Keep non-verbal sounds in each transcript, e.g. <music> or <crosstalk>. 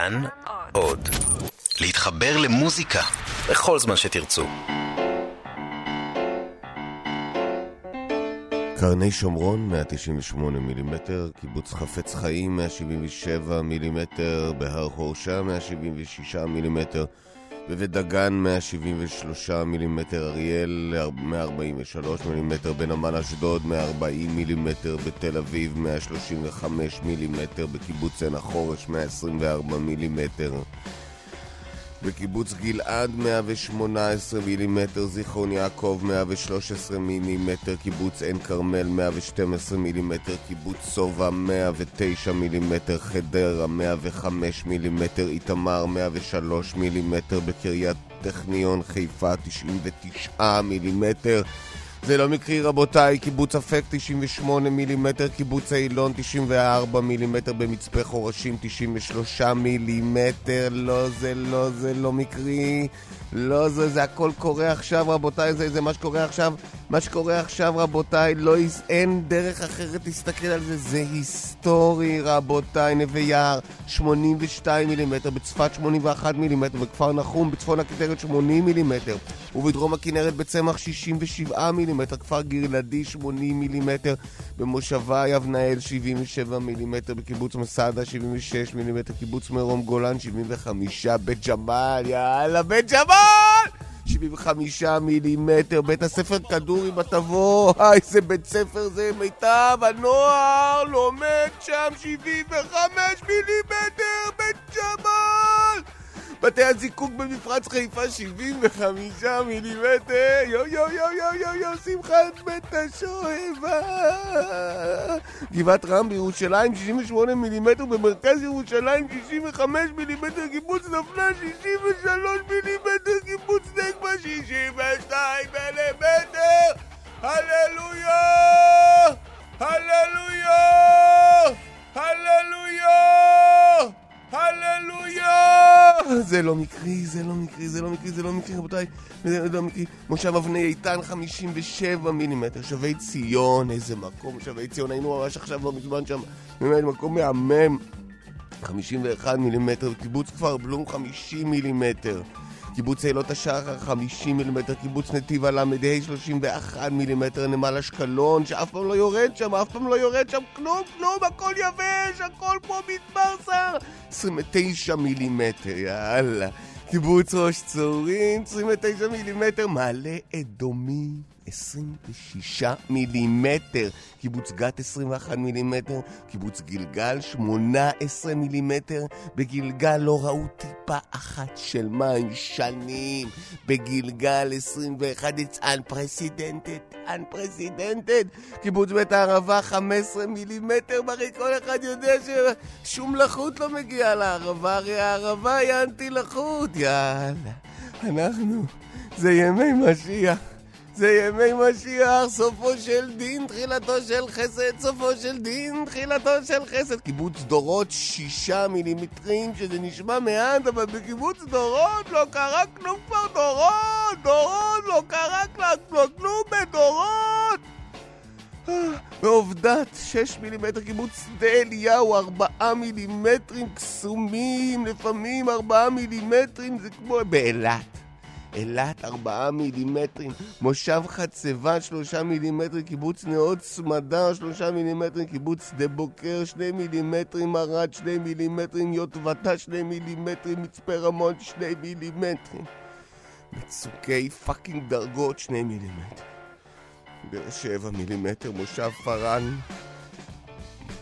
כאן עוד. להתחבר למוזיקה בכל זמן שתרצו. קרני שומרון 198 מילימטר, קיבוץ חפץ חיים 177 מילימטר, בהר חורשה 176 מילימטר, בבית דגן 173 מילימטר, אריאל 143 מילימטר, בנמל אשדוד 140 מילימטר, בתל אביב 135 מילימטר, בקיבוץ עין החורש 124 מילימטר. בקיבוץ גלעד 118 מילימטר, זיכרון יעקב 113 מילימטר, קיבוץ עין כרמל 112 מילימטר, קיבוץ סובה 109 מילימטר, חדרה 105 מילימטר, איתמר 103 מילימטר, בקריית הטכניון חיפה 99 מילימטר זה לא מקרי רבותיי, קיבוץ אפק 98 מילימטר, קיבוץ אילון 94 מילימטר, במצפה הררשים 93 מילימטר, לא זה לא זה לא מקרי, לא זה זה הכל קורה עכשיו רבותיי, זה, זה מה שקורה עכשיו, מה שקורה עכשיו רבותיי, לא, אין דרך אחרת להסתכל על זה, זה היסטורי רבותיי, נווה יער 82 מילימטר, בצפת 81 מילימטר, בכפר נחום בצפון הכתרת 80 מילימטר, ובדרום הכנרת בצמח 67 מילימטר מילימטר, כפר גרלדי 80 מילימטר, במושבה יבנאל 77 מילימטר, בקיבוץ מסעדה 76 מילימטר, קיבוץ מרום גולן 75, בית ג'מאל, יאללה, בית ג'מאל! 75 מילימטר, בית הספר כדורי בתבור, איזה בית ספר זה, מיטב הנוער לומד שם 75 מילימטר, בית ג'מאל! בתי הזיקוק במפרץ חיפה 75 מילימטר. יו יו יו יו יו יו שמחת בית השואבה. גבעת רם בירושלים 68 מילימטר. במרכז ירושלים 65 מילימטר. קיבוץ נפלה 63 מילימטר. קיבוץ נגבה 62 מילימטר. הללויה! הללויה! הללויה הללויה! זה לא מקרי, זה לא מקרי, זה לא מקרי, זה לא מקרי, רבותיי. זה לא מקרי. מושב אבני איתן 57 מילימטר, שבי ציון, איזה מקום, שבי ציון, היינו ממש עכשיו לא מזמן שם, באמת מקום מהמם. 51 מילימטר, קיבוץ כפר בלום 50 מילימטר. קיבוץ אילות השחר 50 מילימטר, קיבוץ נתיב הל"ה 31 מילימטר, נמל אשקלון, שאף פעם לא יורד שם, אף פעם לא יורד שם, כלום, כלום, הכל יבש, הכל פה מדבר שר. 29 מילימטר, יאללה. קיבוץ ראש צורים, 29 מילימטר, מעלה אדומים. 26 מילימטר, קיבוץ גת 21 מילימטר, קיבוץ גלגל 18 מילימטר, בגלגל לא ראו טיפה אחת של מים שנים, בגלגל 21 it's unprecedented, unprecedented, קיבוץ בית הערבה 15 מילימטר, הרי כל אחד יודע ששום לחות לא מגיעה לערבה, הרי הערבה היא אנטי לחות, יאללה, אנחנו, זה ימי משיח. זה ימי משיח, סופו של דין, תחילתו של חסד, סופו של דין, תחילתו של חסד. קיבוץ דורות שישה מילימטרים, שזה נשמע מעט, אבל בקיבוץ דורות לא קרה כלום כבר דורות, דורות, לא קרה כלום, כלום בדורות. עובדת, שש מילימטר, קיבוץ שדה אליהו, ארבעה מילימטרים קסומים, לפעמים ארבעה מילימטרים, זה כמו באילת. אילת ארבעה מילימטרים, מושב חצבה שלושה מילימטרים, קיבוץ נאות סמדר שלושה מילימטרים, קיבוץ שדה בוקר שני מילימטרים, ערד שני מילימטרים, יוטבתה שני מילימטרים, מצפה רמון שני מילימטרים. מצוקי fucking דרגות שני מילימטרים. באר שבע מילימטר, מושב פארן.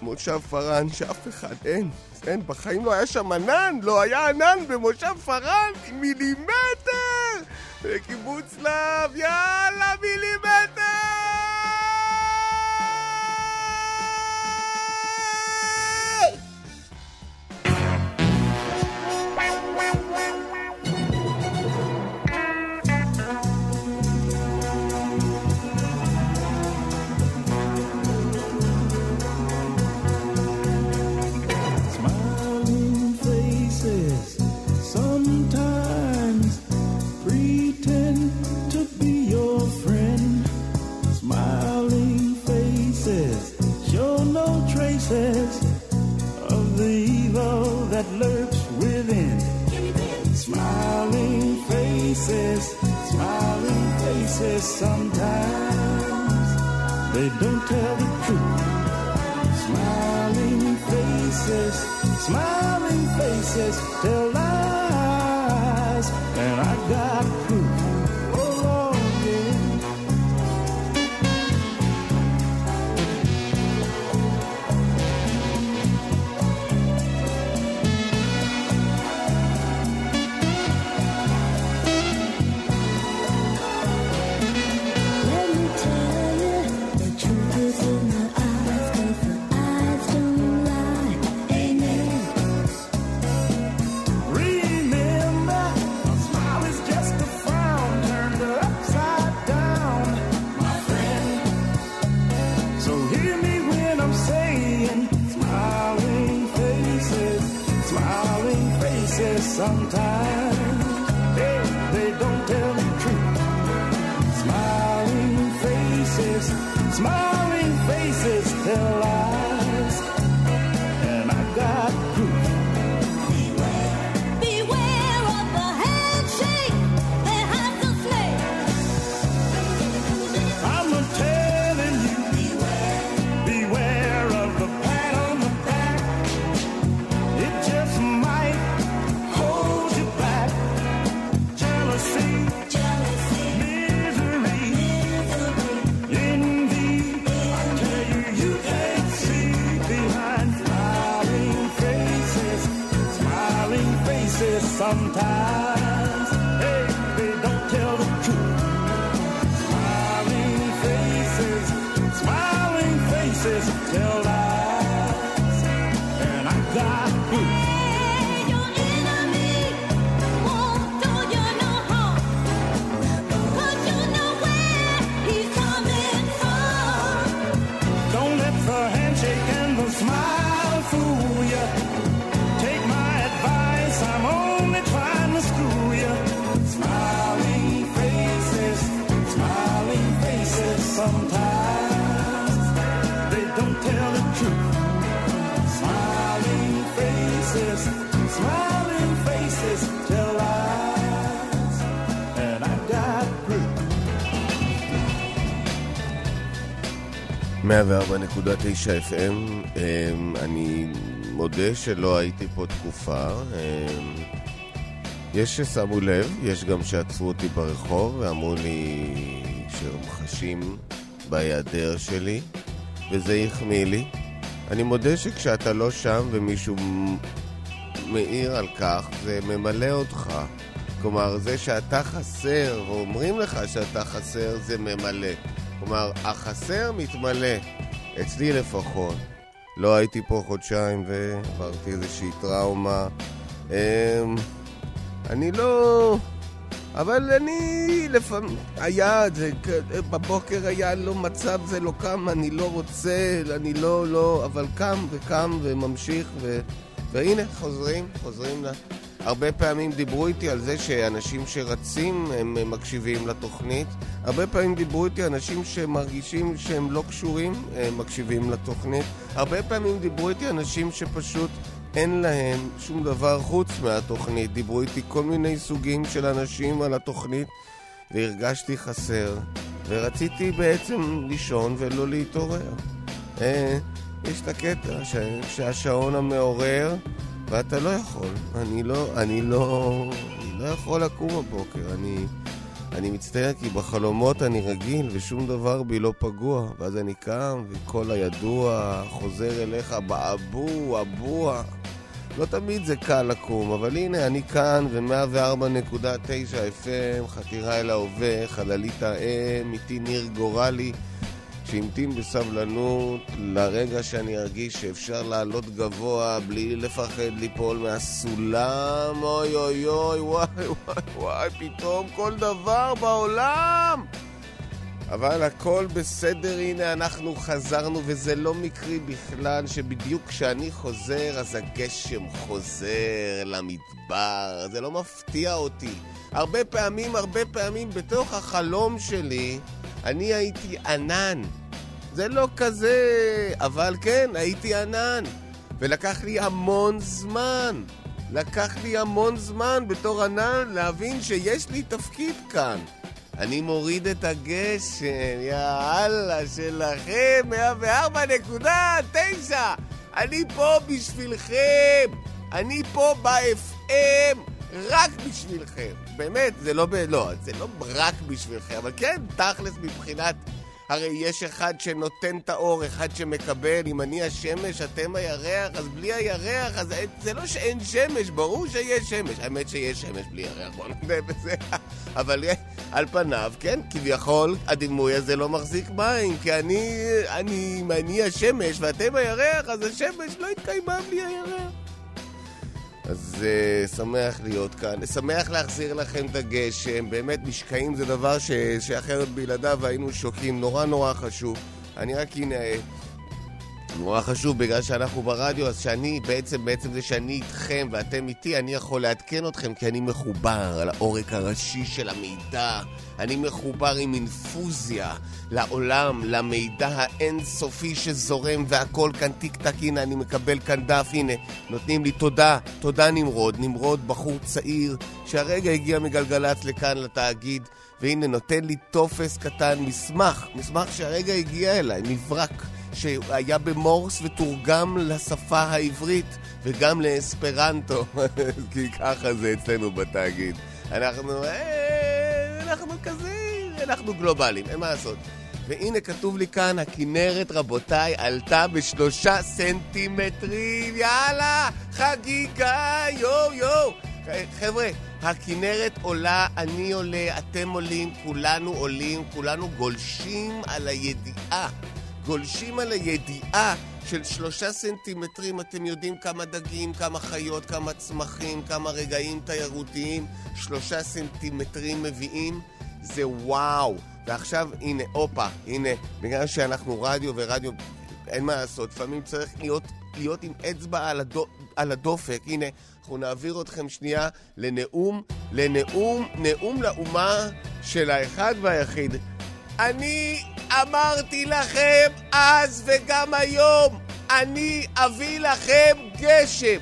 מושב פארן שאף אחד אין. אין, בחיים לא היה שם ענן, לא היה ענן במושב פארן, מילימטר! בקיבוץ להב, יאללה, מילימטר! of the evil that lurks within. Smiling faces, smiling faces sometimes. They don't tell the truth. Smiling faces, smiling faces tell lies. And I got proof. Sometimes they don't tell the truth. Smiling faces, smiling faces FM. אמ, אני מודה שלא הייתי פה תקופה. אמ, יש ששמו לב, יש גם שעצרו אותי ברחוב ואמרו לי שהם חשים בהיעדר שלי, וזה החמיא לי. אני מודה שכשאתה לא שם ומישהו מעיר על כך, זה ממלא אותך. כלומר, זה שאתה חסר, ואומרים לך שאתה חסר, זה ממלא. כלומר, החסר מתמלא. אצלי לפחות. לא הייתי פה חודשיים ועברתי איזושהי טראומה. אמ, אני לא... אבל אני לפעמים... היה, זה, בבוקר היה לא מצב, זה לא קם, אני לא רוצה, אני לא, לא, אבל קם וקם וממשיך, ו... והנה, חוזרים, חוזרים ל... הרבה פעמים דיברו איתי על זה שאנשים שרצים הם מקשיבים לתוכנית. הרבה פעמים דיברו איתי אנשים שמרגישים שהם לא קשורים, הם מקשיבים לתוכנית. הרבה פעמים דיברו איתי אנשים שפשוט אין להם שום דבר חוץ מהתוכנית. דיברו איתי כל מיני סוגים של אנשים על התוכנית והרגשתי חסר. ורציתי בעצם לישון ולא להתעורר. אה, יש את הקטע שהשעון המעורר ואתה לא יכול. אני לא, אני לא, אני לא יכול לקום בבוקר. אני, אני מצטער כי בחלומות אני רגיל ושום דבר בי לא פגוע. ואז אני קם וכל הידוע חוזר אליך באבו, אבוע. לא תמיד זה קל לקום, אבל הנה, אני כאן, ו-104.9 FM, חתירה אל ההווה, חללית האם, איתי ניר גורלי. שהמתין בסבלנות לרגע שאני ארגיש שאפשר לעלות גבוה בלי לפחד ליפול מהסולם. אוי אוי אוי, וואי וואי וואי, פתאום כל דבר בעולם! אבל הכל בסדר, הנה אנחנו חזרנו, וזה לא מקרי בכלל שבדיוק כשאני חוזר, אז הגשם חוזר למדבר. זה לא מפתיע אותי. הרבה פעמים, הרבה פעמים, בתוך החלום שלי, אני הייתי ענן. זה לא כזה, אבל כן, הייתי ענן. ולקח לי המון זמן. לקח לי המון זמן בתור ענן להבין שיש לי תפקיד כאן. אני מוריד את הגשם, יאללה, שלכם, 104.9! אני פה בשבילכם! אני פה ב-FM רק בשבילכם. באמת, זה לא, ב... לא, זה לא רק בשבילכם, אבל כן, תכלס מבחינת... הרי יש אחד שנותן את האור, אחד שמקבל. אם אני השמש, אתם הירח, אז בלי הירח, אז זה לא שאין שמש, ברור שיש שמש. האמת שיש שמש בלי ירח, בוא נדבר בזה. <laughs> אבל על פניו, כן, כביכול הדימוי הזה לא מחזיק מים, כי אני, אני, אם אני השמש ואתם הירח, אז השמש לא התקיימה בלי הירח. אז uh, שמח להיות כאן, שמח להחזיר לכם את הגשם, באמת משקעים זה דבר ש... שאחרת בלעדיו היינו שוקים, נורא נורא חשוב. אני רק הנה, נורא חשוב בגלל שאנחנו ברדיו, אז שאני, בעצם, בעצם זה שאני איתכם ואתם איתי, אני יכול לעדכן אתכם כי אני מחובר על העורק הראשי של המידע. אני מחובר עם אינפוזיה לעולם, למידע האינסופי שזורם והכל כאן טיק טק, הנה אני מקבל כאן דף, הנה, נותנים לי תודה, תודה נמרוד. נמרוד, בחור צעיר, שהרגע הגיע מגלגלצ לכאן לתאגיד, והנה נותן לי טופס קטן, מסמך, מסמך שהרגע הגיע אליי, מברק. שהיה במורס ותורגם לשפה העברית וגם לאספרנטו, <laughs> כי ככה זה אצלנו בתאגיד. אנחנו, אה, אנחנו כזה, אנחנו גלובליים, אין מה לעשות. והנה כתוב לי כאן, הכנרת, רבותיי, עלתה בשלושה סנטימטרים, יאללה, חגיגה, יואו יואו. חבר'ה, הכנרת עולה, אני עולה, אתם עולים, כולנו עולים, כולנו גולשים על הידיעה גולשים על הידיעה של שלושה סנטימטרים, אתם יודעים כמה דגים, כמה חיות, כמה צמחים, כמה רגעים תיירותיים שלושה סנטימטרים מביאים, זה וואו. ועכשיו, הנה, הופה, הנה, בגלל שאנחנו רדיו ורדיו, אין מה לעשות, לפעמים צריך להיות, להיות עם אצבע על, הדו, על הדופק. הנה, אנחנו נעביר אתכם שנייה לנאום, לנאום, נאום לאומה של האחד והיחיד. אני אמרתי לכם אז וגם היום, אני אביא לכם גשם.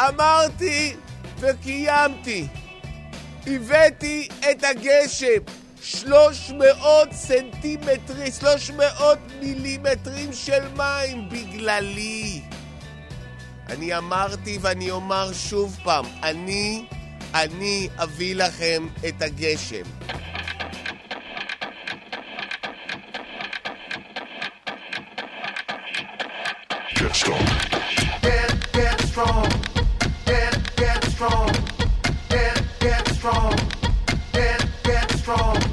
אמרתי וקיימתי. הבאתי את הגשם. 300 סנטימטרים, 300 מילימטרים של מים בגללי. אני אמרתי ואני אומר שוב פעם, אני, אני אביא לכם את הגשם. Get strong. Get, get strong. Get, get strong. Get, get strong. Get, get strong.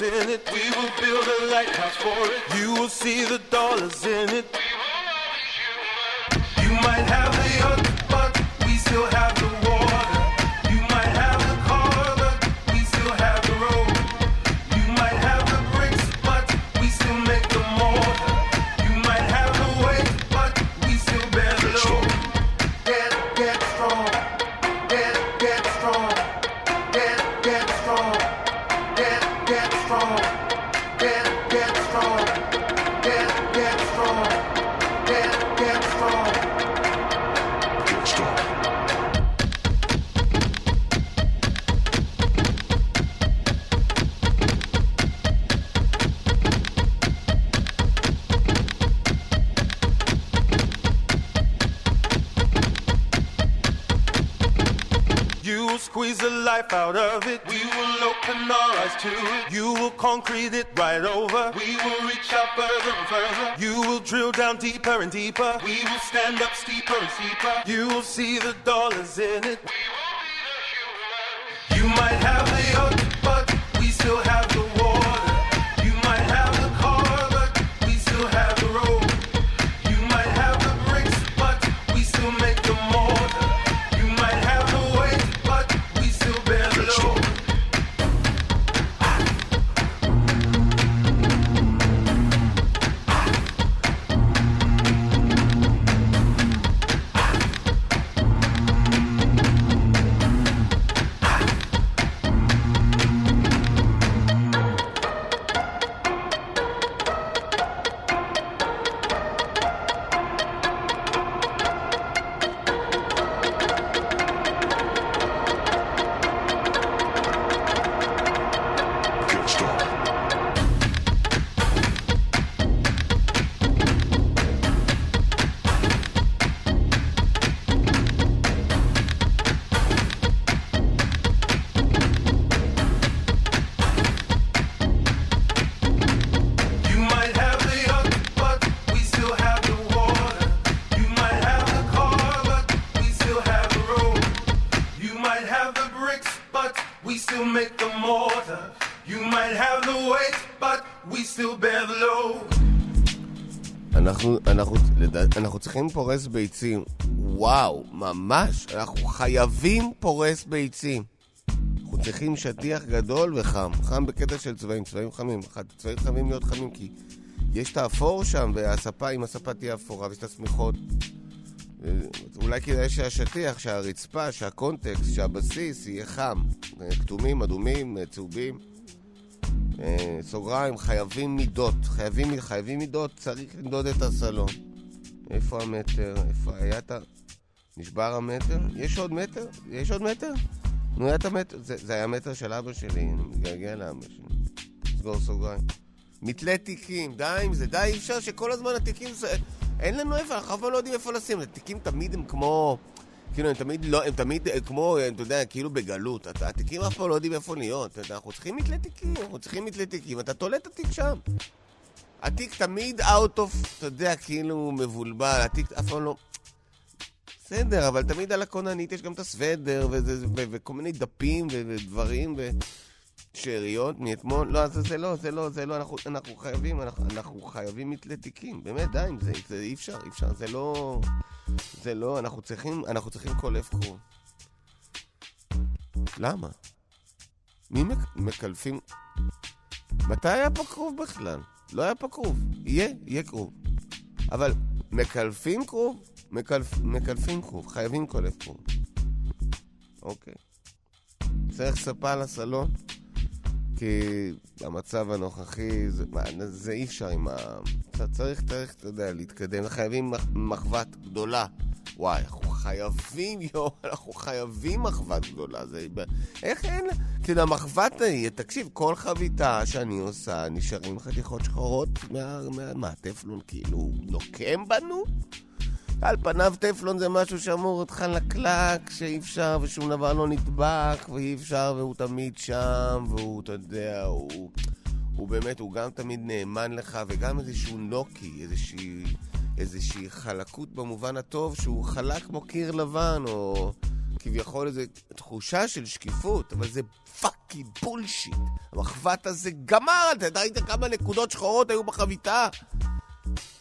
send it down deeper and deeper. We will stand up steeper and steeper. You will see the dollars in it. צריכים פורס ביצים. וואו, ממש, אנחנו חייבים פורס ביצים. אנחנו צריכים שטיח גדול וחם. חם בקטע של צבעים, צבעים חמים. צבעים חייבים להיות חמים כי יש את האפור שם, והספה, אם הספה תהיה אפורה ויש את השמיכות. אה, אולי כדאי שהשטיח, שהרצפה, שהקונטקסט, שהבסיס יהיה חם. אה, כתומים, אדומים, אה, צהובים. סוגריים, חייבים מידות. חייבים, חייבים מידות, צריך למדוד את הסלון. איפה המטר? איפה היה את ה... נשבר המטר? יש עוד מטר? יש עוד מטר? נו, היה את המטר. זה, זה היה מטר של אבא שלי, אני מתגעגע לאבא שלי. סגור סוגריים. מתלה תיקים, די עם זה, די, אי אפשר שכל הזמן התיקים... זה... אין לנו איפה, אנחנו אף פעם לא יודעים איפה לשים. התיקים תמיד הם כמו... כאילו, הם תמיד לא, הם תמיד אה, כמו, אה, אתה יודע, כאילו בגלות. הת- התיקים אף פעם לא יודעים איפה להיות. אנחנו צריכים מתלה תיקים, אנחנו צריכים מתלה תיקים, אתה תולה את התיק שם. התיק תמיד out of, אתה יודע, כאילו מבולבל, התיק אף פעם לא... בסדר, אבל תמיד על הכוננית יש גם את הסוודר, וכל מיני דפים ודברים, ושאריות מאתמול. לא, זה, זה לא, זה לא, זה לא, אנחנו, אנחנו חייבים, אנחנו, אנחנו חייבים מתלה תיקים. באמת, די עם זה, זה אי אפשר, אי אפשר, זה לא... זה לא, אנחנו צריכים, אנחנו צריכים קולף קרוב. למה? מי מק, מקלפים... מתי היה פה כרוב בכלל? לא היה פה כרוב. יהיה, יהיה כרוב. אבל מקלפים כרוב? מקלפ, מקלפים כרוב, חייבים קולף כרוב. אוקיי. צריך ספה לסלון? כי במצב הנוכחי, זה, זה אי אפשר עם ה... אתה צריך, צריך, אתה יודע, להתקדם. חייבים מח- מחבת גדולה. וואי, אנחנו חייבים, <laughs> יואו, אנחנו חייבים מחבת גדולה. זה... איך אין... כאילו, המחבת ההיא, תקשיב, כל חביתה שאני עושה, נשארים חתיכות שחורות מה... מה... כאילו נוקם בנו? על פניו טפלון זה משהו שאמור להיות חלקלק, שאי אפשר ושום דבר לא נדבק, ואי אפשר והוא תמיד שם, והוא, אתה יודע, הוא, הוא באמת, הוא גם תמיד נאמן לך, וגם איזשהו נוקי, איזושהי, איזושהי חלקות במובן הטוב, שהוא חלק כמו קיר לבן, או כביכול איזו תחושה של שקיפות, אבל זה פאקי בולשיט. המחבת הזה גמר, אתה ראית כמה נקודות שחורות היו בחביתה?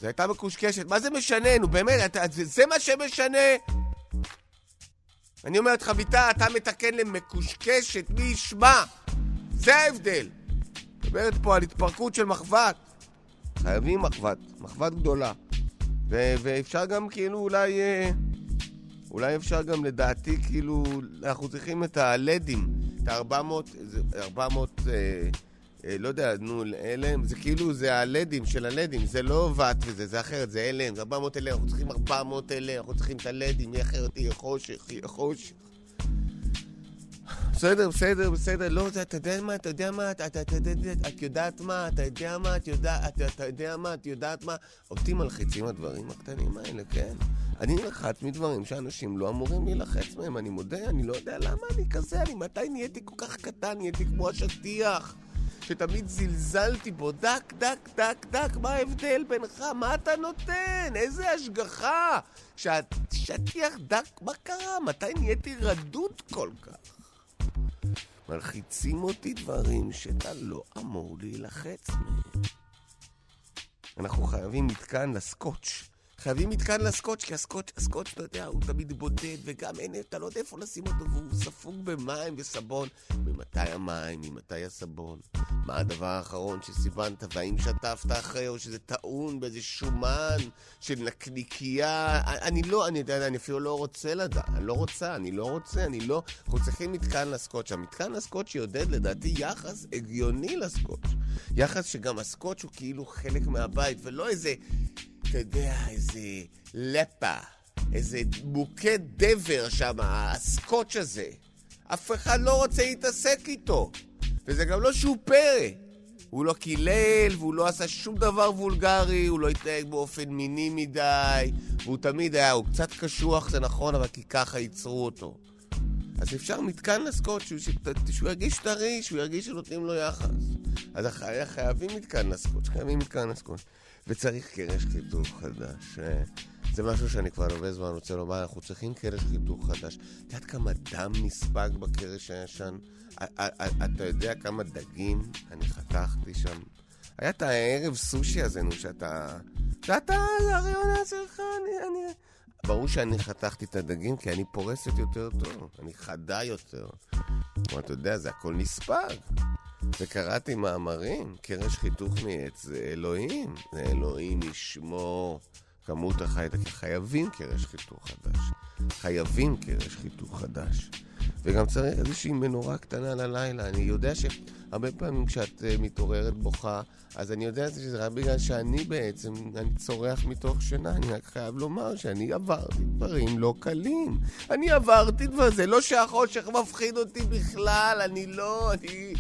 זו הייתה מקושקשת. מה זה משנה? נו באמת, אתה, זה, זה מה שמשנה? אני אומרת, חביתה, אתה מתקן למקושקשת, מי ישמע? זה ההבדל. מדברת פה על התפרקות של מחבת. חייבים מחבת, מחבת גדולה. ו- ואפשר גם כאילו אולי... אה, אולי אפשר גם לדעתי, כאילו, אנחנו צריכים את הלדים, את ה-400, 400, אה, אה, לא יודע, נו, הלם, זה כאילו, זה הלדים של הלדים, זה לא ואט וזה, זה אחרת, זה הלם, זה 400 אלה, אנחנו צריכים 400 אלה, אנחנו צריכים את הלדים, יהיה אחרת יהיה חושך, יהיה חושך. בסדר, בסדר, בסדר, לא, אתה יודע מה, אתה יודע מה, את יודעת מה, אתה יודע מה, את יודעת, אתה יודע מה, את יודעת מה, אותי מלחיצים הדברים הקטנים האלה, כן. אני נלחץ מדברים שאנשים לא אמורים להילחץ מהם, אני מודה, אני לא יודע למה אני כזה, אני מתי נהייתי כל כך קטן, נהייתי כמו השטיח. שתמיד זלזלתי בו, דק, דק, דק, דק, מה ההבדל בינך? מה אתה נותן? איזה השגחה? שהשטיח דק, מה קרה? מתי נהייתי רדוד כל כך? מלחיצים אותי דברים שאתה לא אמור להילחץ מהם. אנחנו חייבים מתקן לסקוץ'. חייבים מתקן לסקוץ', כי הסקוץ', הסקוץ', אתה יודע, הוא תמיד בודד, וגם אין, אתה לא יודע איפה לשים אותו, והוא ספוג במים וסבון. ממתי המים, ממתי הסבון? מה הדבר האחרון שסיבנת, והאם שטפת אחרי, או שזה טעון באיזה שומן של נקניקייה? אני לא, אני יודע, אני אפילו לא רוצה לדעת, אני לא רוצה, אני לא רוצה, אני לא... אנחנו צריכים מתקן לסקוץ'. המתקן לסקוץ' יעודד לדעתי יחס הגיוני לסקוץ'. יחס שגם הסקוץ' הוא כאילו חלק מהבית, ולא איזה... אתה יודע, איזה לפה, איזה מוקד דבר שם, הסקוץ' הזה. אף אחד לא רוצה להתעסק איתו. וזה גם לא שהוא פרא. הוא לא קילל, והוא לא עשה שום דבר וולגרי, הוא לא התנהג באופן מיני מדי, והוא תמיד היה, הוא קצת קשוח, זה נכון, אבל כי ככה ייצרו אותו. אז אפשר מתקן לסקוט, שהוא, שהוא ירגיש טרי, שהוא ירגיש שנותנים לו יחס. אז חייבים מתקן לסקוט, חייבים מתקן לסקוט. וצריך קרש חיתוך חדש. אה, זה משהו שאני כבר הרבה זמן רוצה לומר, אנחנו צריכים קרש חיתוך חדש. את יודעת כמה דם נספג בקרש הישן? אתה יודע כמה דגים אני חתכתי שם? היה את הערב סושי הזה, נו, שאתה... שאתה, זה הרעיונה שלך, אני... אני... ברור שאני חתכתי את הדגים כי אני פורסת יותר טוב, אני חדה יותר. אבל אתה יודע, זה הכל נספג. וקראתי מאמרים, קרש חיתוך מעץ זה אלוהים, זה אלוהים ישמור כמות החיים, חייבים קרש חיתוך חדש, חייבים קרש חיתוך חדש. וגם צריך איזושהי מנורה קטנה ללילה. אני יודע שהרבה פעמים כשאת uh, מתעוררת בוכה, אז אני יודע שזה רק בגלל שאני בעצם, אני צורח מתוך שינה. אני רק חייב לומר שאני עברתי דברים לא קלים. אני עברתי דברים, זה לא שהחושך מפחיד אותי בכלל, אני לא, אני...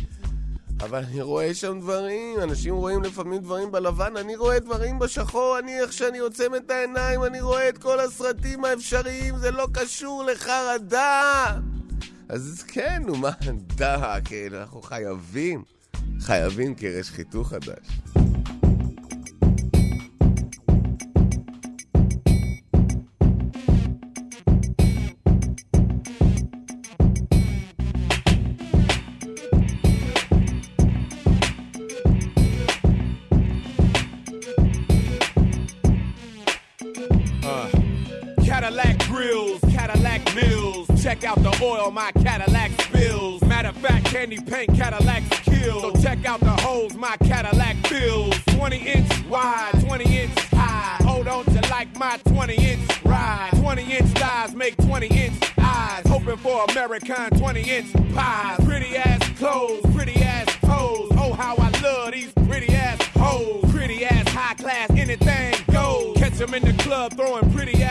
אבל אני רואה שם דברים, אנשים רואים לפעמים דברים בלבן, אני רואה דברים בשחור, אני איך שאני עוצם את העיניים, אני רואה את כל הסרטים האפשריים, זה לא קשור לחרדה. אז כן, נו מה, <laughs> דה, כן, אנחנו חייבים, חייבים קרש חיתוך חדש. Oil my Cadillac spills. Matter of fact, candy paint Cadillacs kill. So check out the holes my Cadillac fills. 20 inch wide, 20 inch high. Hold on to like my 20 inch ride. 20 inch thighs make 20 inch eyes. Hoping for American 20 inch pies. Pretty ass clothes, pretty ass toes. Oh, how I love these pretty ass hoes. Pretty ass high class, anything goes. Catch them in the club throwing pretty ass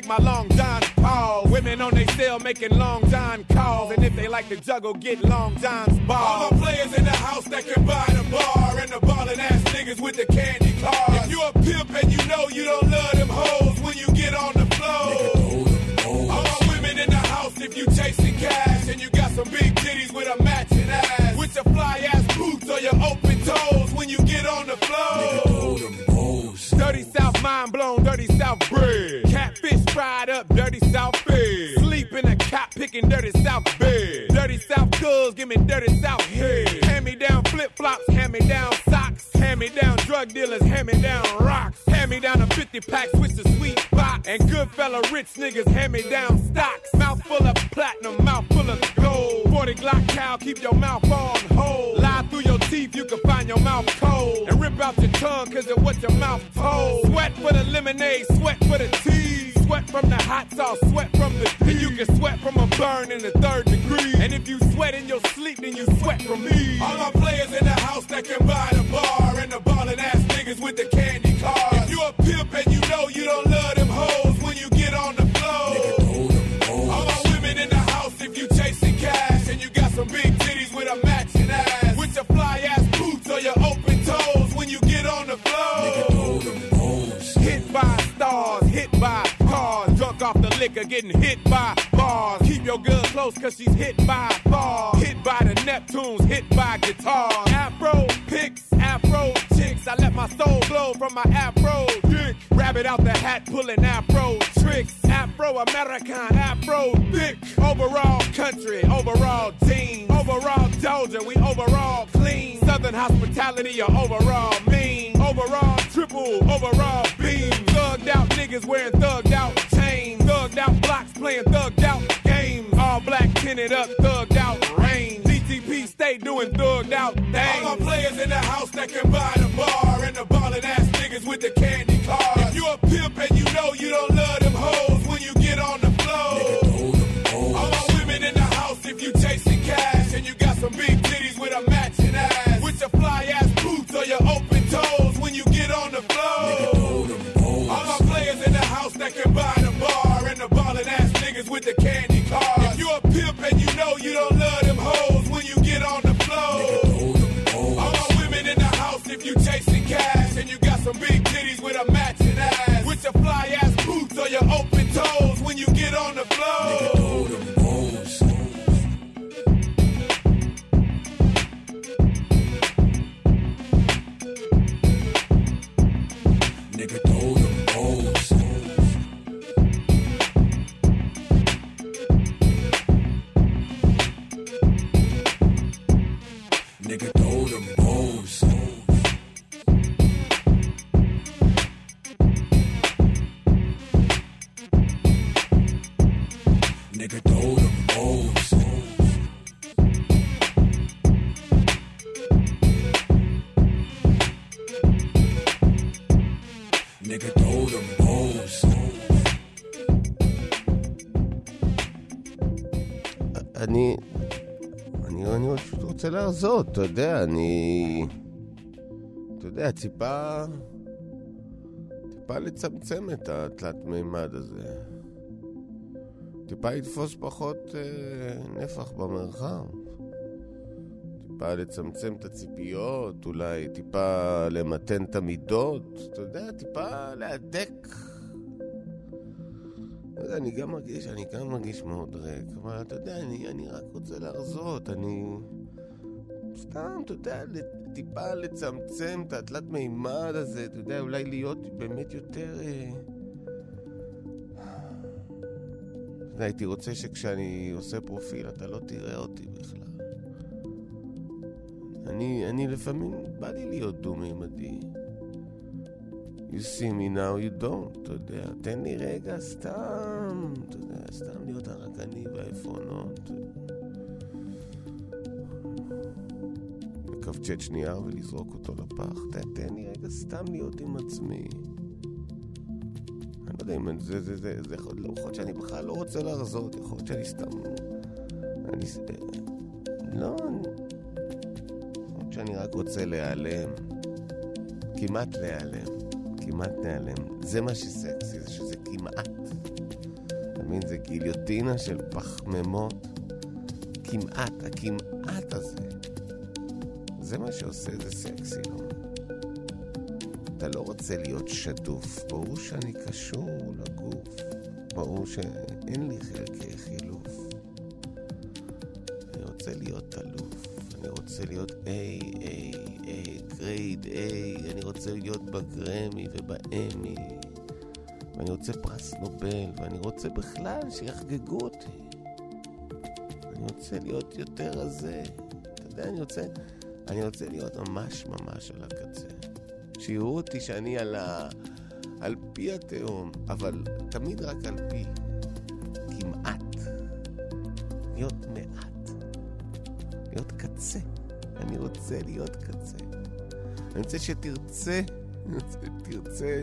make my long john pause. Women on they cell making long john calls. And if they like to juggle, get long john's balls. All the players in the house that can buy the bar. And the ballin' ass niggas with the candy cars. If you a pimp and you know you don't love them hoes when you get on the floor. All my women in the house if you chasing cash. And you got some big titties with a matching ass. With your fly ass boots or your open toes when you get on the floor. Dirty South mind blown, dirty South bread. Give me dirty South head. Hand me down flip flops, hand me down socks. Hand me down drug dealers, hand me down rocks. Hand me down a 50 pack, switch the sweet box. And good fella rich niggas, hand me down stocks. Mouth full of platinum, mouth full of gold. 40 Glock cow, keep your mouth on hold. Lie through your teeth, you can find your mouth cold. And rip out your tongue, cause of what your mouth told. Sweat for the lemonade, sweat for the tea. Sweat from the hot sauce, sweat from the tea. And you can sweat from a burn in the third sweat in your sleep, then you sweat from me. Nigga getting hit by bars. Keep your girl close cause she's hit by bars. Hit by the Neptunes, hit by guitars. Afro picks, afro chicks. I let my soul glow from my afro dick. Rabbit out the hat, pulling afro tricks. Afro American, afro thick. Overall country, overall team. Overall Doja, we overall clean. Southern hospitality, or overall mean. Overall triple, overall beam. Thugged out niggas wearing thugged out chains. Thugged out blocks playing thugged out games. All black tinted up, thugged out rain. DTP stay doing thugged out things. All my players in the house that can buy the להרזות, אתה יודע, אני... אתה יודע, טיפה... טיפה לצמצם את התלת מימד הזה. טיפה לתפוס פחות אה, נפח במרחב. טיפה לצמצם את הציפיות, אולי טיפה למתן את המידות, אתה יודע, טיפה להדק. לא יודע, אני גם מרגיש, אני גם מרגיש מאוד ריק, אבל אתה יודע, אני, אני רק רוצה להרזות, אני... סתם, אתה יודע, טיפה לצמצם את התלת מימד הזה, אתה יודע, אולי להיות באמת יותר... אה, אתה הייתי רוצה שכשאני עושה פרופיל אתה לא תראה אותי בכלל. אני, אני לפעמים, בא לי להיות דו-מימדי. You see me now, you don't, אתה יודע. תן לי רגע סתם, אתה יודע, סתם לקבצ'ץ' נייר ולזרוק אותו לפח. תן, תן לי רגע סתם להיות עם עצמי. אני לא יודע אם זה, זה, זה, זה יכול יכול להיות שאני בכלל לא רוצה להרזות, יכול להיות שאני סתם... אני... לא, אני... יכול להיות שאני רק רוצה להיעלם. כמעט להיעלם. כמעט להיעלם. זה מה שסקסי, זה שזה כמעט. אתה מבין? זה גיליוטינה של פחמימות. כמעט, הכמעט הזה. זה מה שעושה את זה סקסי, לא? אתה לא רוצה להיות שדוף. ברור שאני קשור לגוף. ברור שאין לי חלקי חילוף. אני רוצה להיות אלוף. אני רוצה להיות A, A, A, גרייד A. אני רוצה להיות בגרמי ובאמי. ואני רוצה פרס נובל, ואני רוצה בכלל שיחגגו אותי. אני רוצה להיות יותר רזה. אתה יודע, אני רוצה, אני רוצה להיות ממש ממש על הקצה. שיראו אותי שאני על, ה... על פי התהום, אבל תמיד רק על פי. כמעט. להיות מעט. להיות קצה. אני רוצה להיות קצה. אני רוצה שתרצה, אני רוצה שתרצה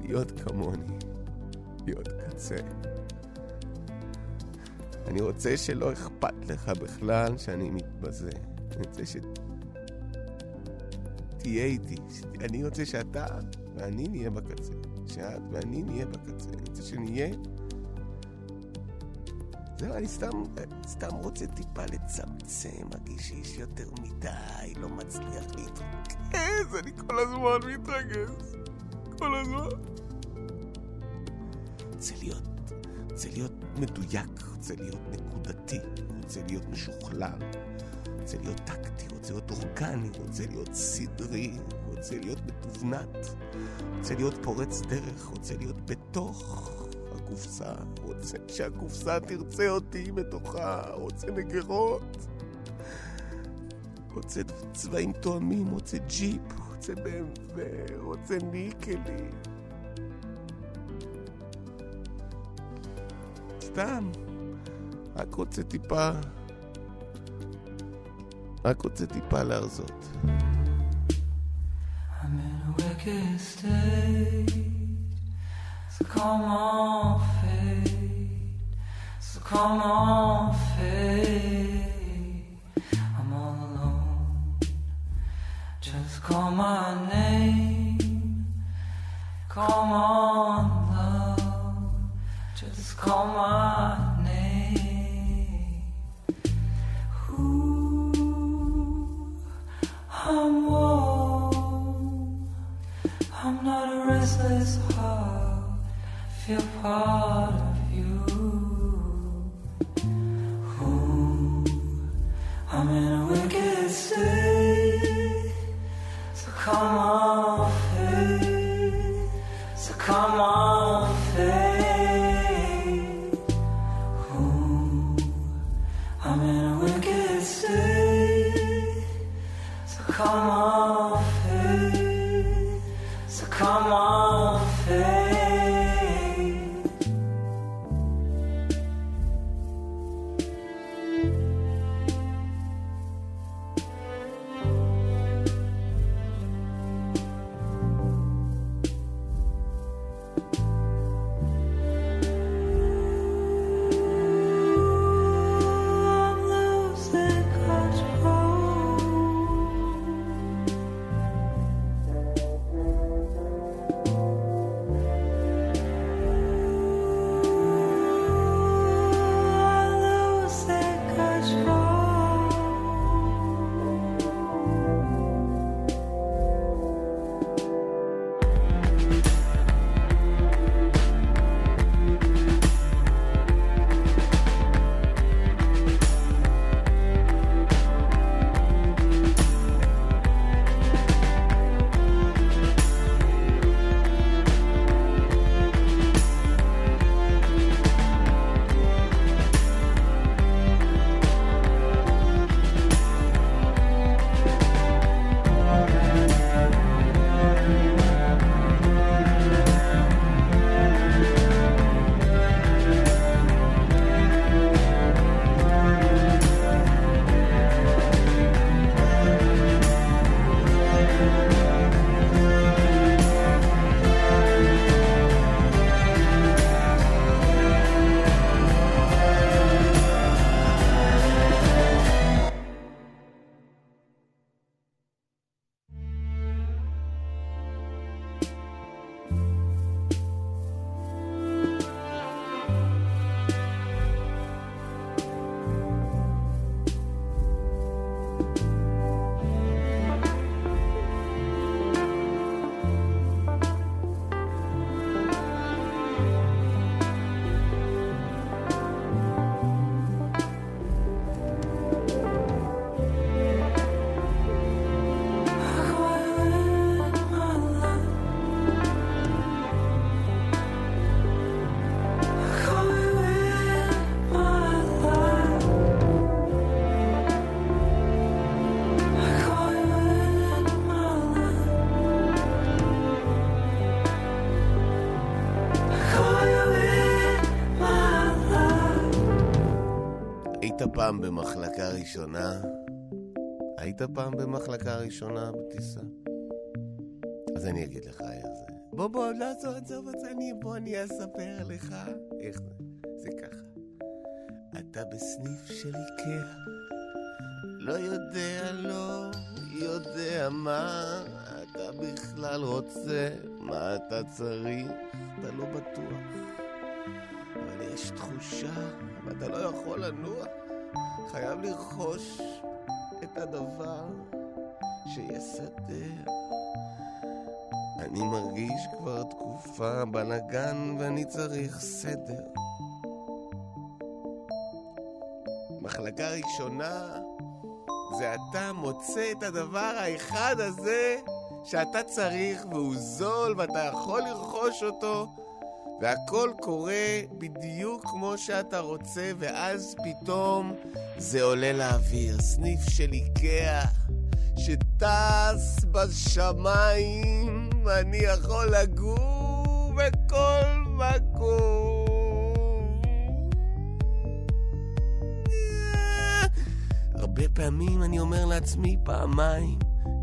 להיות כמוני. להיות קצה. אני רוצה שלא אכפת לך בכלל שאני מתבזה. אני רוצה ש... תהיה איתי. אני רוצה שאתה ואני נהיה בקצה. שאת ואני נהיה בקצה. אני רוצה שנהיה... זהו, אני סתם, סתם רוצה טיפה לצמצם, מרגיש שיש יותר מדי, לא מצליח להתרכז, אני כל הזמן מתרגז. כל הזמן. רוצה להיות, רוצה להיות מדויק, רוצה להיות נקודתי, רוצה להיות משוכלל, רוצה להיות טקטי, רוצה להיות אורגני, רוצה להיות סדרי, רוצה להיות מתובנת, רוצה להיות פורץ דרך, רוצה להיות בתוך הקופסה, רוצה שהקופסה תרצה אותי בתוכה, רוצה נגרות, רוצה צבעים תואמים, רוצה ג'יפ, רוצה BMW, רוצה ניקלי. סתם, רק רוצה טיפה, רק רוצה טיפה להרזות. So come on, fade. So come on, fade. I'm all alone. Just call my name. Come on, love. Just call my 아. היית פעם במחלקה ראשונה? היית פעם במחלקה ראשונה בטיסה? אז אני אגיד לך איך זה. בוא בוא, לא עזוב, אז אני, בוא אני אספר לך איך זה. זה ככה. אתה בסניף של איקאה, לא יודע, לא יודע מה אתה בכלל רוצה, מה אתה צריך, אתה לא בטוח. אבל יש תחושה, ואתה לא יכול לנוח. חייב לרכוש את הדבר שיסדר. אני מרגיש כבר תקופה בלאגן ואני צריך סדר. מחלקה ראשונה זה אתה מוצא את הדבר האחד הזה שאתה צריך והוא זול ואתה יכול לרכוש אותו והכל קורה בדיוק כמו שאתה רוצה ואז פתאום זה עולה לאוויר. סניף של איקאה שטס בשמיים, אני יכול לגור בכל מקום. הרבה פעמים אני אומר לעצמי פעמיים,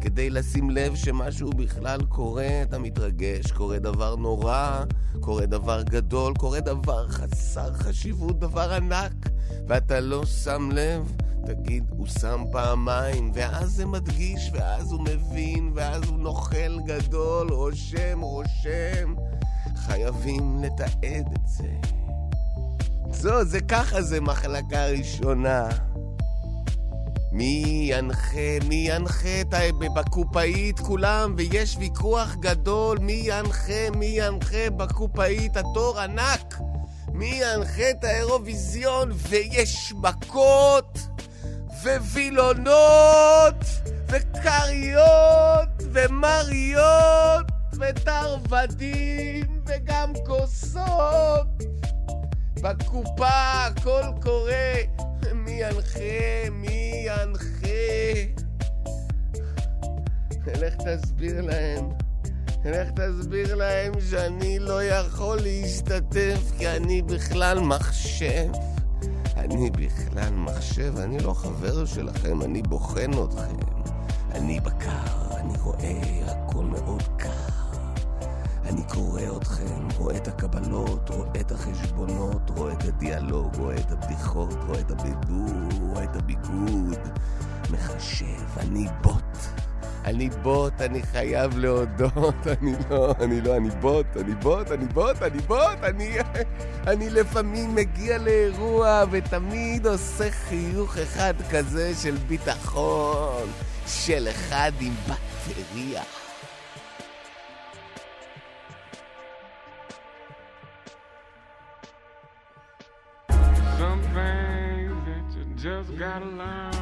כדי לשים לב שמשהו בכלל קורה, אתה מתרגש, קורה דבר נורא, קורה דבר גדול, קורה דבר חסר חשיבות, דבר ענק, ואתה לא שם לב, תגיד, הוא שם פעמיים, ואז זה מדגיש, ואז הוא מבין, ואז הוא נוכל גדול, רושם, רושם. חייבים לתעד את זה. זו, זה ככה זה מחלקה ראשונה. מי ינחה, מי ינחה את. בקופאית כולם, ויש ויכוח גדול, מי ינחה, מי ינחה בקופאית, התור ענק. מי ינחה את האירוויזיון, ויש מכות, ווילונות, וכריות, ומריות, ותרבדים, וגם כוסות. בקופה הכל קורה, מי ינחה, מי ינחה. לך תסביר להם, לך תסביר להם שאני לא יכול להשתתף כי אני בכלל מחשב. אני בכלל מחשב, אני לא חבר שלכם, אני בוחן אתכם. אני בקר, אני רואה, הכל מאוד קר. אני קורא אתכם, רואה את הקבלות, רואה את החשבונות, רואה את הדיאלוג, רואה את הבדיחות, רואה את הבידור, רואה את הביגוד. מחשב, אני בוט. אני בוט, אני חייב להודות, <laughs> אני לא, אני לא, אני בוט, אני בוט, אני בוט, אני בוט, אני, אני לפעמים מגיע לאירוע ותמיד עושה חיוך אחד כזה של ביטחון, של אחד עם בטריה. Just gotta learn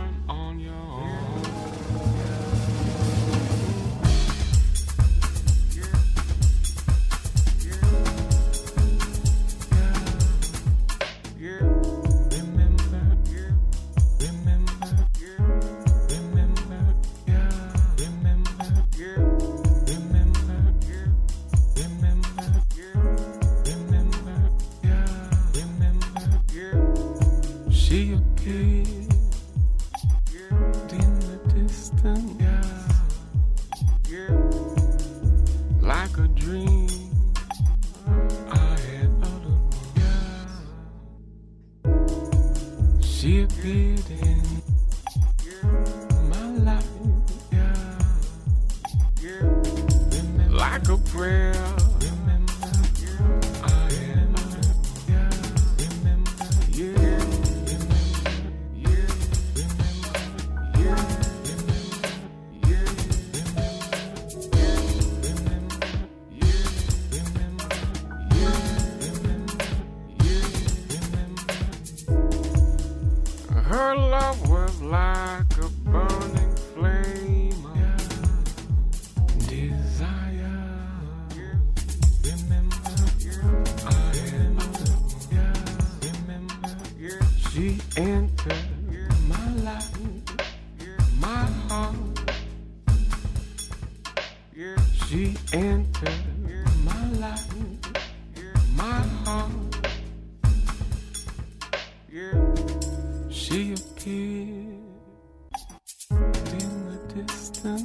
like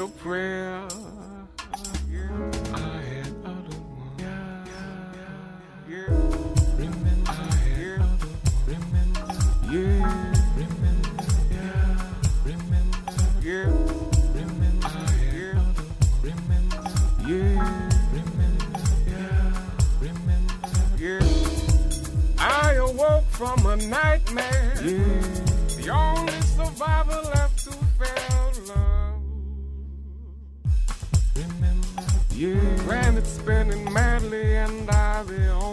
a prayer. Remember, I had uttered. Remember, yeah. Remember, yeah. Remember, yeah. Remember, uttered. Remember, yeah. Remember, yeah. Remember, yeah. I awoke from a nightmare. The spinning madly, and I the only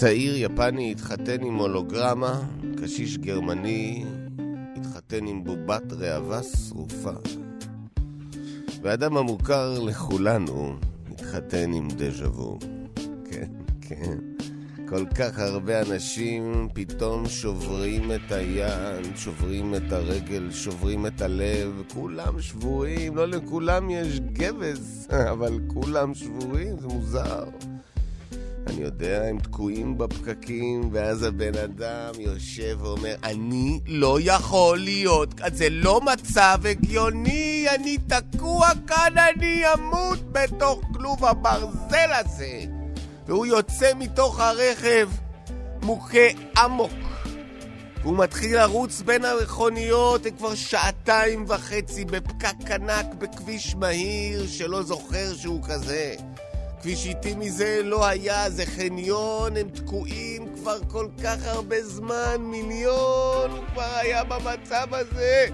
צעיר יפני התחתן עם הולוגרמה, קשיש גרמני התחתן עם בובת ראווה שרופה. והאדם המוכר לכולנו התחתן עם דז'ה וו. כן, כן. כל כך הרבה אנשים פתאום שוברים את היד, שוברים את הרגל, שוברים את הלב, כולם שבורים, לא לכולם יש גבס, <laughs> אבל כולם שבורים, זה מוזר. אני יודע, הם תקועים בפקקים, ואז הבן אדם יושב ואומר, אני לא יכול להיות, זה לא מצב הגיוני, אני תקוע כאן, אני אמות בתוך כלוב הברזל הזה. והוא יוצא מתוך הרכב מוכה אמוק. והוא מתחיל לרוץ בין המכוניות, הם כבר שעתיים וחצי בפקק ענק בכביש מהיר שלא זוכר שהוא כזה. כביש איטי מזה לא היה, זה חניון, הם תקועים כבר כל כך הרבה זמן, מיליון, הוא כבר היה במצב הזה.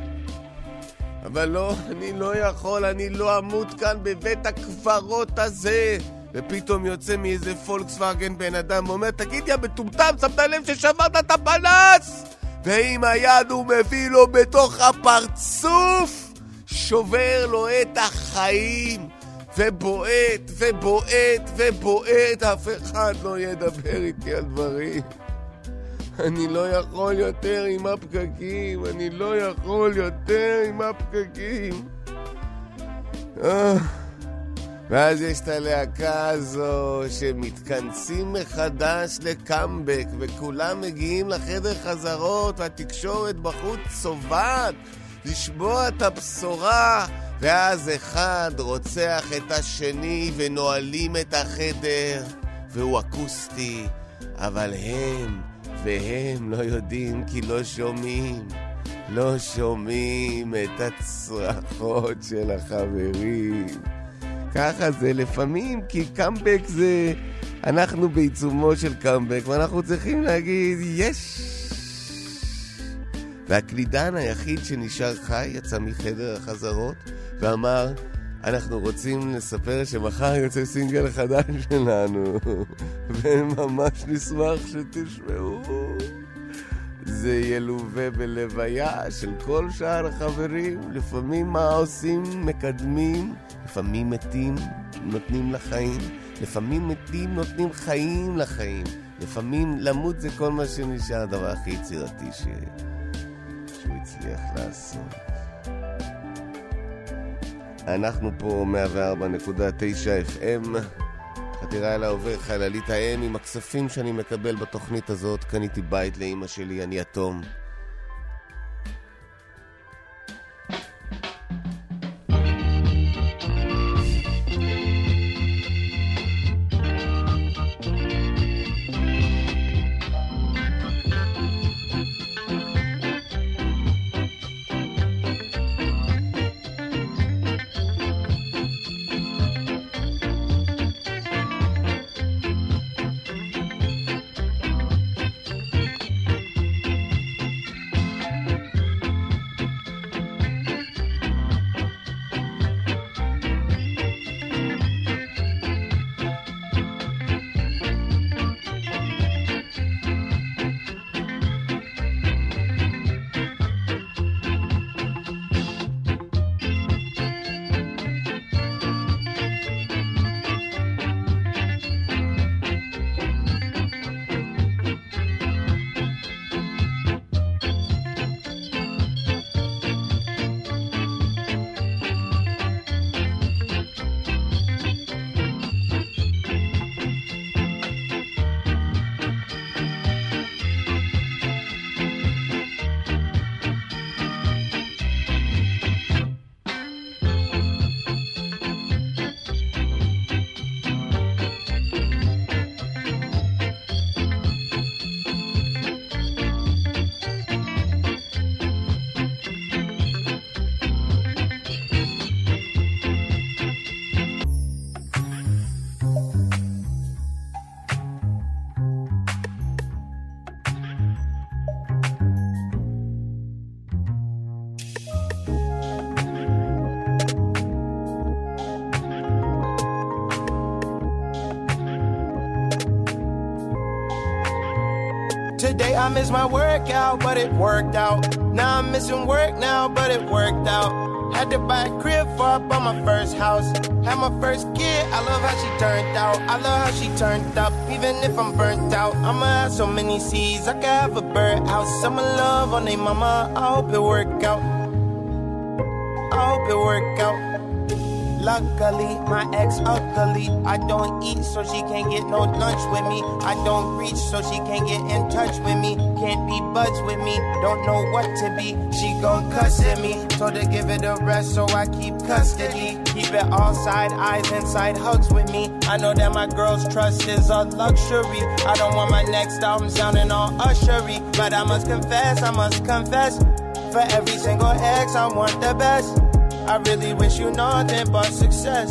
אבל לא, אני לא יכול, אני לא אמות כאן בבית הקברות הזה. ופתאום יוצא מאיזה פולקסווגן בן אדם ואומר, תגיד, יא מטומטם, שמת לב ששברת את הפנס? ועם היד הוא מביא לו בתוך הפרצוף, שובר לו את החיים. ובועט, ובועט, ובועט, אף אחד לא ידבר איתי על דברים. אני לא יכול יותר עם הפקקים, אני לא יכול יותר עם הפקקים. ואז יש את הלהקה הזו שמתכנסים מחדש לקאמבק וכולם מגיעים לחדר חזרות והתקשורת בחוץ צובעת לשמוע את הבשורה ואז אחד רוצח את השני ונועלים את החדר והוא אקוסטי אבל הם והם לא יודעים כי לא שומעים לא שומעים את הצרחות של החברים ככה זה לפעמים, כי קאמבק זה... אנחנו בעיצומו של קאמבק, ואנחנו צריכים להגיד, יש! והקלידן היחיד שנשאר חי יצא מחדר החזרות ואמר, אנחנו רוצים לספר שמחר יוצא סינגל חדש שלנו, וממש נשמח שתשמעו. זה ילווה בלוויה של כל שאר החברים. לפעמים מה עושים? מקדמים, לפעמים מתים, נותנים לחיים, לפעמים מתים, נותנים חיים לחיים. לפעמים למות זה כל מה שנשאר, הדבר הכי יצירתי ש... שהוא הצליח לעשות. אנחנו פה 104.9 FM, חתירה אל העובר, חללית האם עם הכספים שאני מקבל בתוכנית הזאת, קניתי בית לאימא שלי, אני יתום. I miss my workout, but it worked out. Now I'm missing work now, but it worked out. Had to buy a crib for up on my first house. Had my first kid, I love how she turned out. I love how she turned up, even if I'm burnt out. I'ma have so many seeds, I could have a birdhouse. Some love on they mama, I hope it work out. I hope it work out. Luckily, my ex ugly. I don't eat, so she can't get no lunch with me. I don't reach, so she can't get in touch with me. Can't be buds with me, don't know what to be. She gon' cuss at me. Told her give it a rest, so I keep custody. Keep it all side eyes and side hugs with me. I know that my girl's trust is a luxury. I don't want my next album sounding all ushery, but I must confess, I must confess. For every single ex, I want the best. I really wish you nothing but success.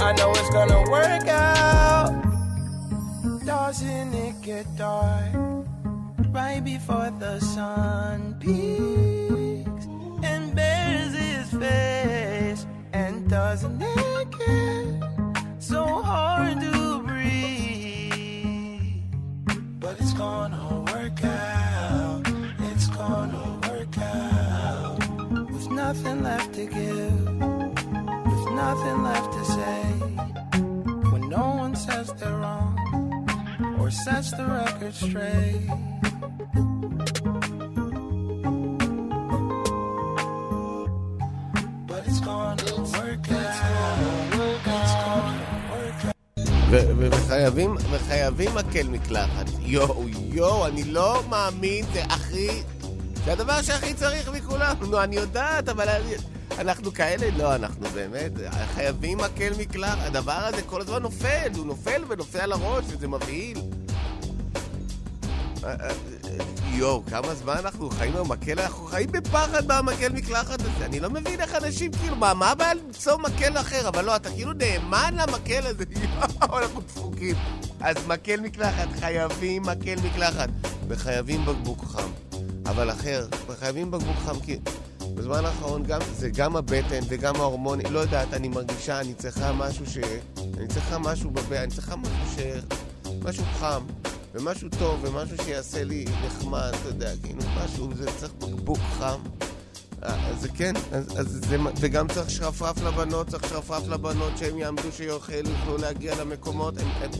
I know it's gonna work out. Doesn't it get dark right before the sun peaks and bears his face? And doesn't it get so hard to breathe? But it's gonna work out. Nothing left to give, with nothing left to say. When no one says they're wrong or sets the record straight. But it's gonna work out. וחייבים, וחייבים מקל מקלחת. יואו, יואו, אני לא מאמין, זה הכי... זה הדבר שהכי צריך מכולם. נו, אני יודעת, אבל אני- אנחנו כאלה, לא, אנחנו באמת, חייבים מקל מקלחת. הדבר הזה כל הזמן נופל, הוא נופל ונופל על הראש, וזה מבהיל. אה, אה, יואו, כמה זמן אנחנו חיים במקל, אנחנו חיים בפחד מהמקל מקלחת הזה. אני לא מבין איך אנשים, כאילו, מה, מה הבעיה למצוא מקל אחר? אבל לא, אתה כאילו נאמן למקל הזה. <laughs> יואו, אנחנו דפוקים. אז מקל מקלחת, חייבים מקל מקלחת. וחייבים בקבוק חם. אבל אחר, וחייבים בקבוק חם, כי בזמן האחרון גם, זה גם הבטן וגם ההורמונים, לא יודעת, אני מרגישה, אני צריכה משהו ש... אני צריכה משהו בבטן, אני צריכה משהו ש... משהו חם, ומשהו טוב, ומשהו שיעשה לי נחמד, אתה יודע, כאילו משהו, זה צריך בקבוק חם. אה, אז זה כן, אז, אז זה, וגם צריך שרפרף לבנות, צריך שרפרף לבנות שהם יעמדו שיוכלו יוכלו להגיע למקומות, הם, הם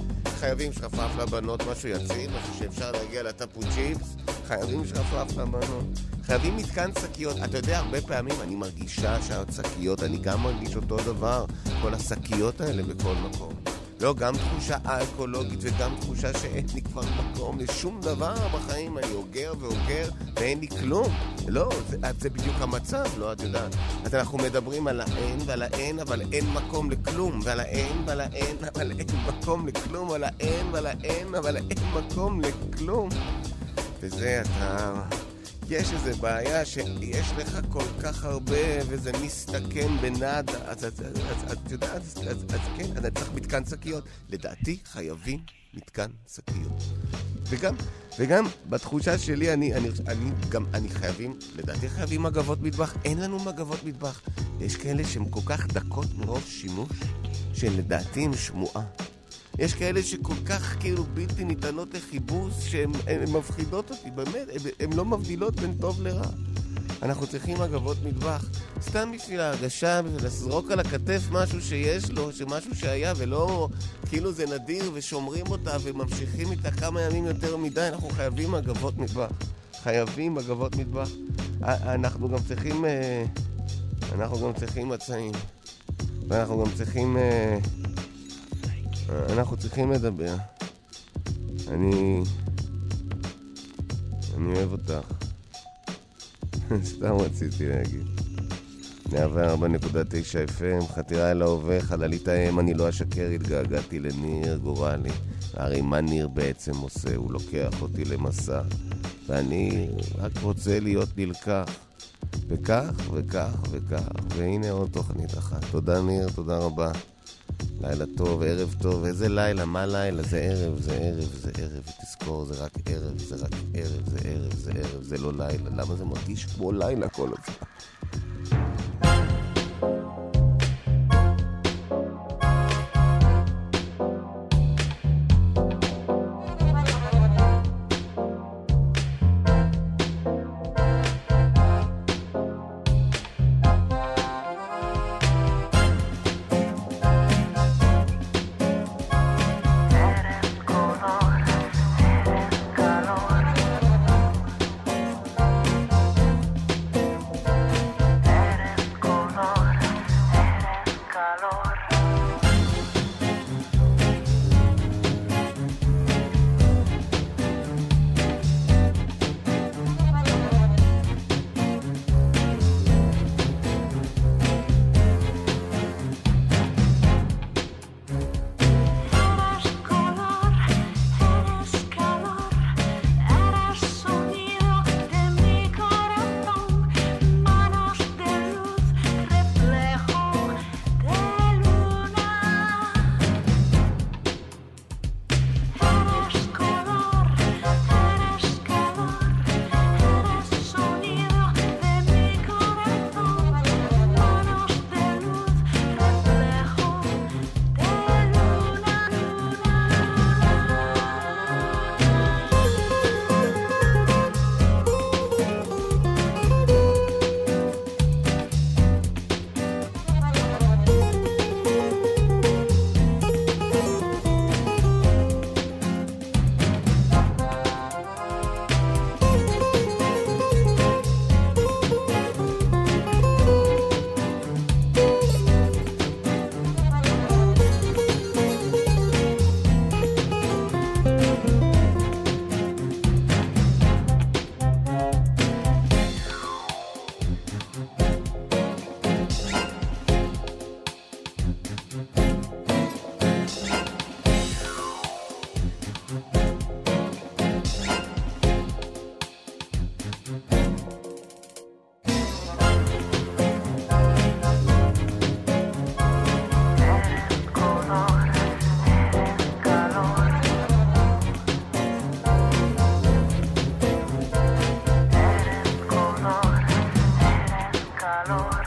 חייבים שרפרף לבנות, משהו יציל, משהו שאפשר להגיע לטפו צ'יפס, חייבים שרפרף לבנות, חייבים מתקן שקיות. אתה יודע, הרבה פעמים אני מרגישה שהשקיות, אני גם מרגיש אותו דבר, כל השקיות האלה בכל מקום. לא, גם תחושה אקולוגית וגם תחושה שאין לי כבר מקום לשום דבר בחיים, אני אוגר ואוגר ואין לי כלום. לא, זה, זה בדיוק המצב, לא, את יודעת. אז אנחנו מדברים על האין ועל האין, אבל אין מקום לכלום, ועל האין ועל האין, אבל אין מקום לכלום, על האין ועל האין, אבל אין מקום לכלום. וזה אתה... יש איזו בעיה שיש לך כל כך הרבה וזה מסתכם בנאדה, אז את יודעת, אז אז- אז כן, אני צריך מתקן שקיות. לדעתי חייבים מתקן שקיות. וגם, וגם בתחושה שלי, אני, אני, אני גם, אני חייבים, לדעתי חייבים מגבות מטבח. אין לנו מגבות מטבח. יש כאלה שהן כל כך דקות מרוב שימוש, שלדעתי הן שמועה. יש כאלה שכל כך כאילו בלתי ניתנות לחיבוס, שהן הן מפחידות אותי, באמת, הן לא מבדילות בין טוב לרע. אנחנו צריכים מגבות מטבח, סתם בשביל ההרגשה, בשביל לזרוק על הכתף משהו שיש לו, שמשהו שהיה, ולא כאילו זה נדיר ושומרים אותה וממשיכים איתה כמה ימים יותר מדי, אנחנו חייבים מגבות מטבח. חייבים מגבות מטבח. אנחנו גם צריכים... אה, אנחנו גם צריכים מצעים. ואנחנו גם צריכים... אנחנו צריכים לדבר. אני... אני אוהב אותך. <laughs> סתם רציתי להגיד. 104.9 FM, חתירה אל ההווה, חללית האם, אני לא אשקר, התגעגעתי לניר גורלי. הרי מה ניר בעצם עושה? הוא לוקח אותי למסע, ואני רק רוצה להיות נלקח. וכך, וכך, וכך, והנה עוד תוכנית אחת. תודה ניר, תודה רבה. לילה טוב, ערב טוב, איזה לילה, מה לילה? זה ערב, זה ערב, זה ערב, ותזכור, זה רק ערב, זה רק ערב, זה ערב, זה ערב, זה לא לילה. למה זה מרגיש כמו לילה כל הזמן? calor.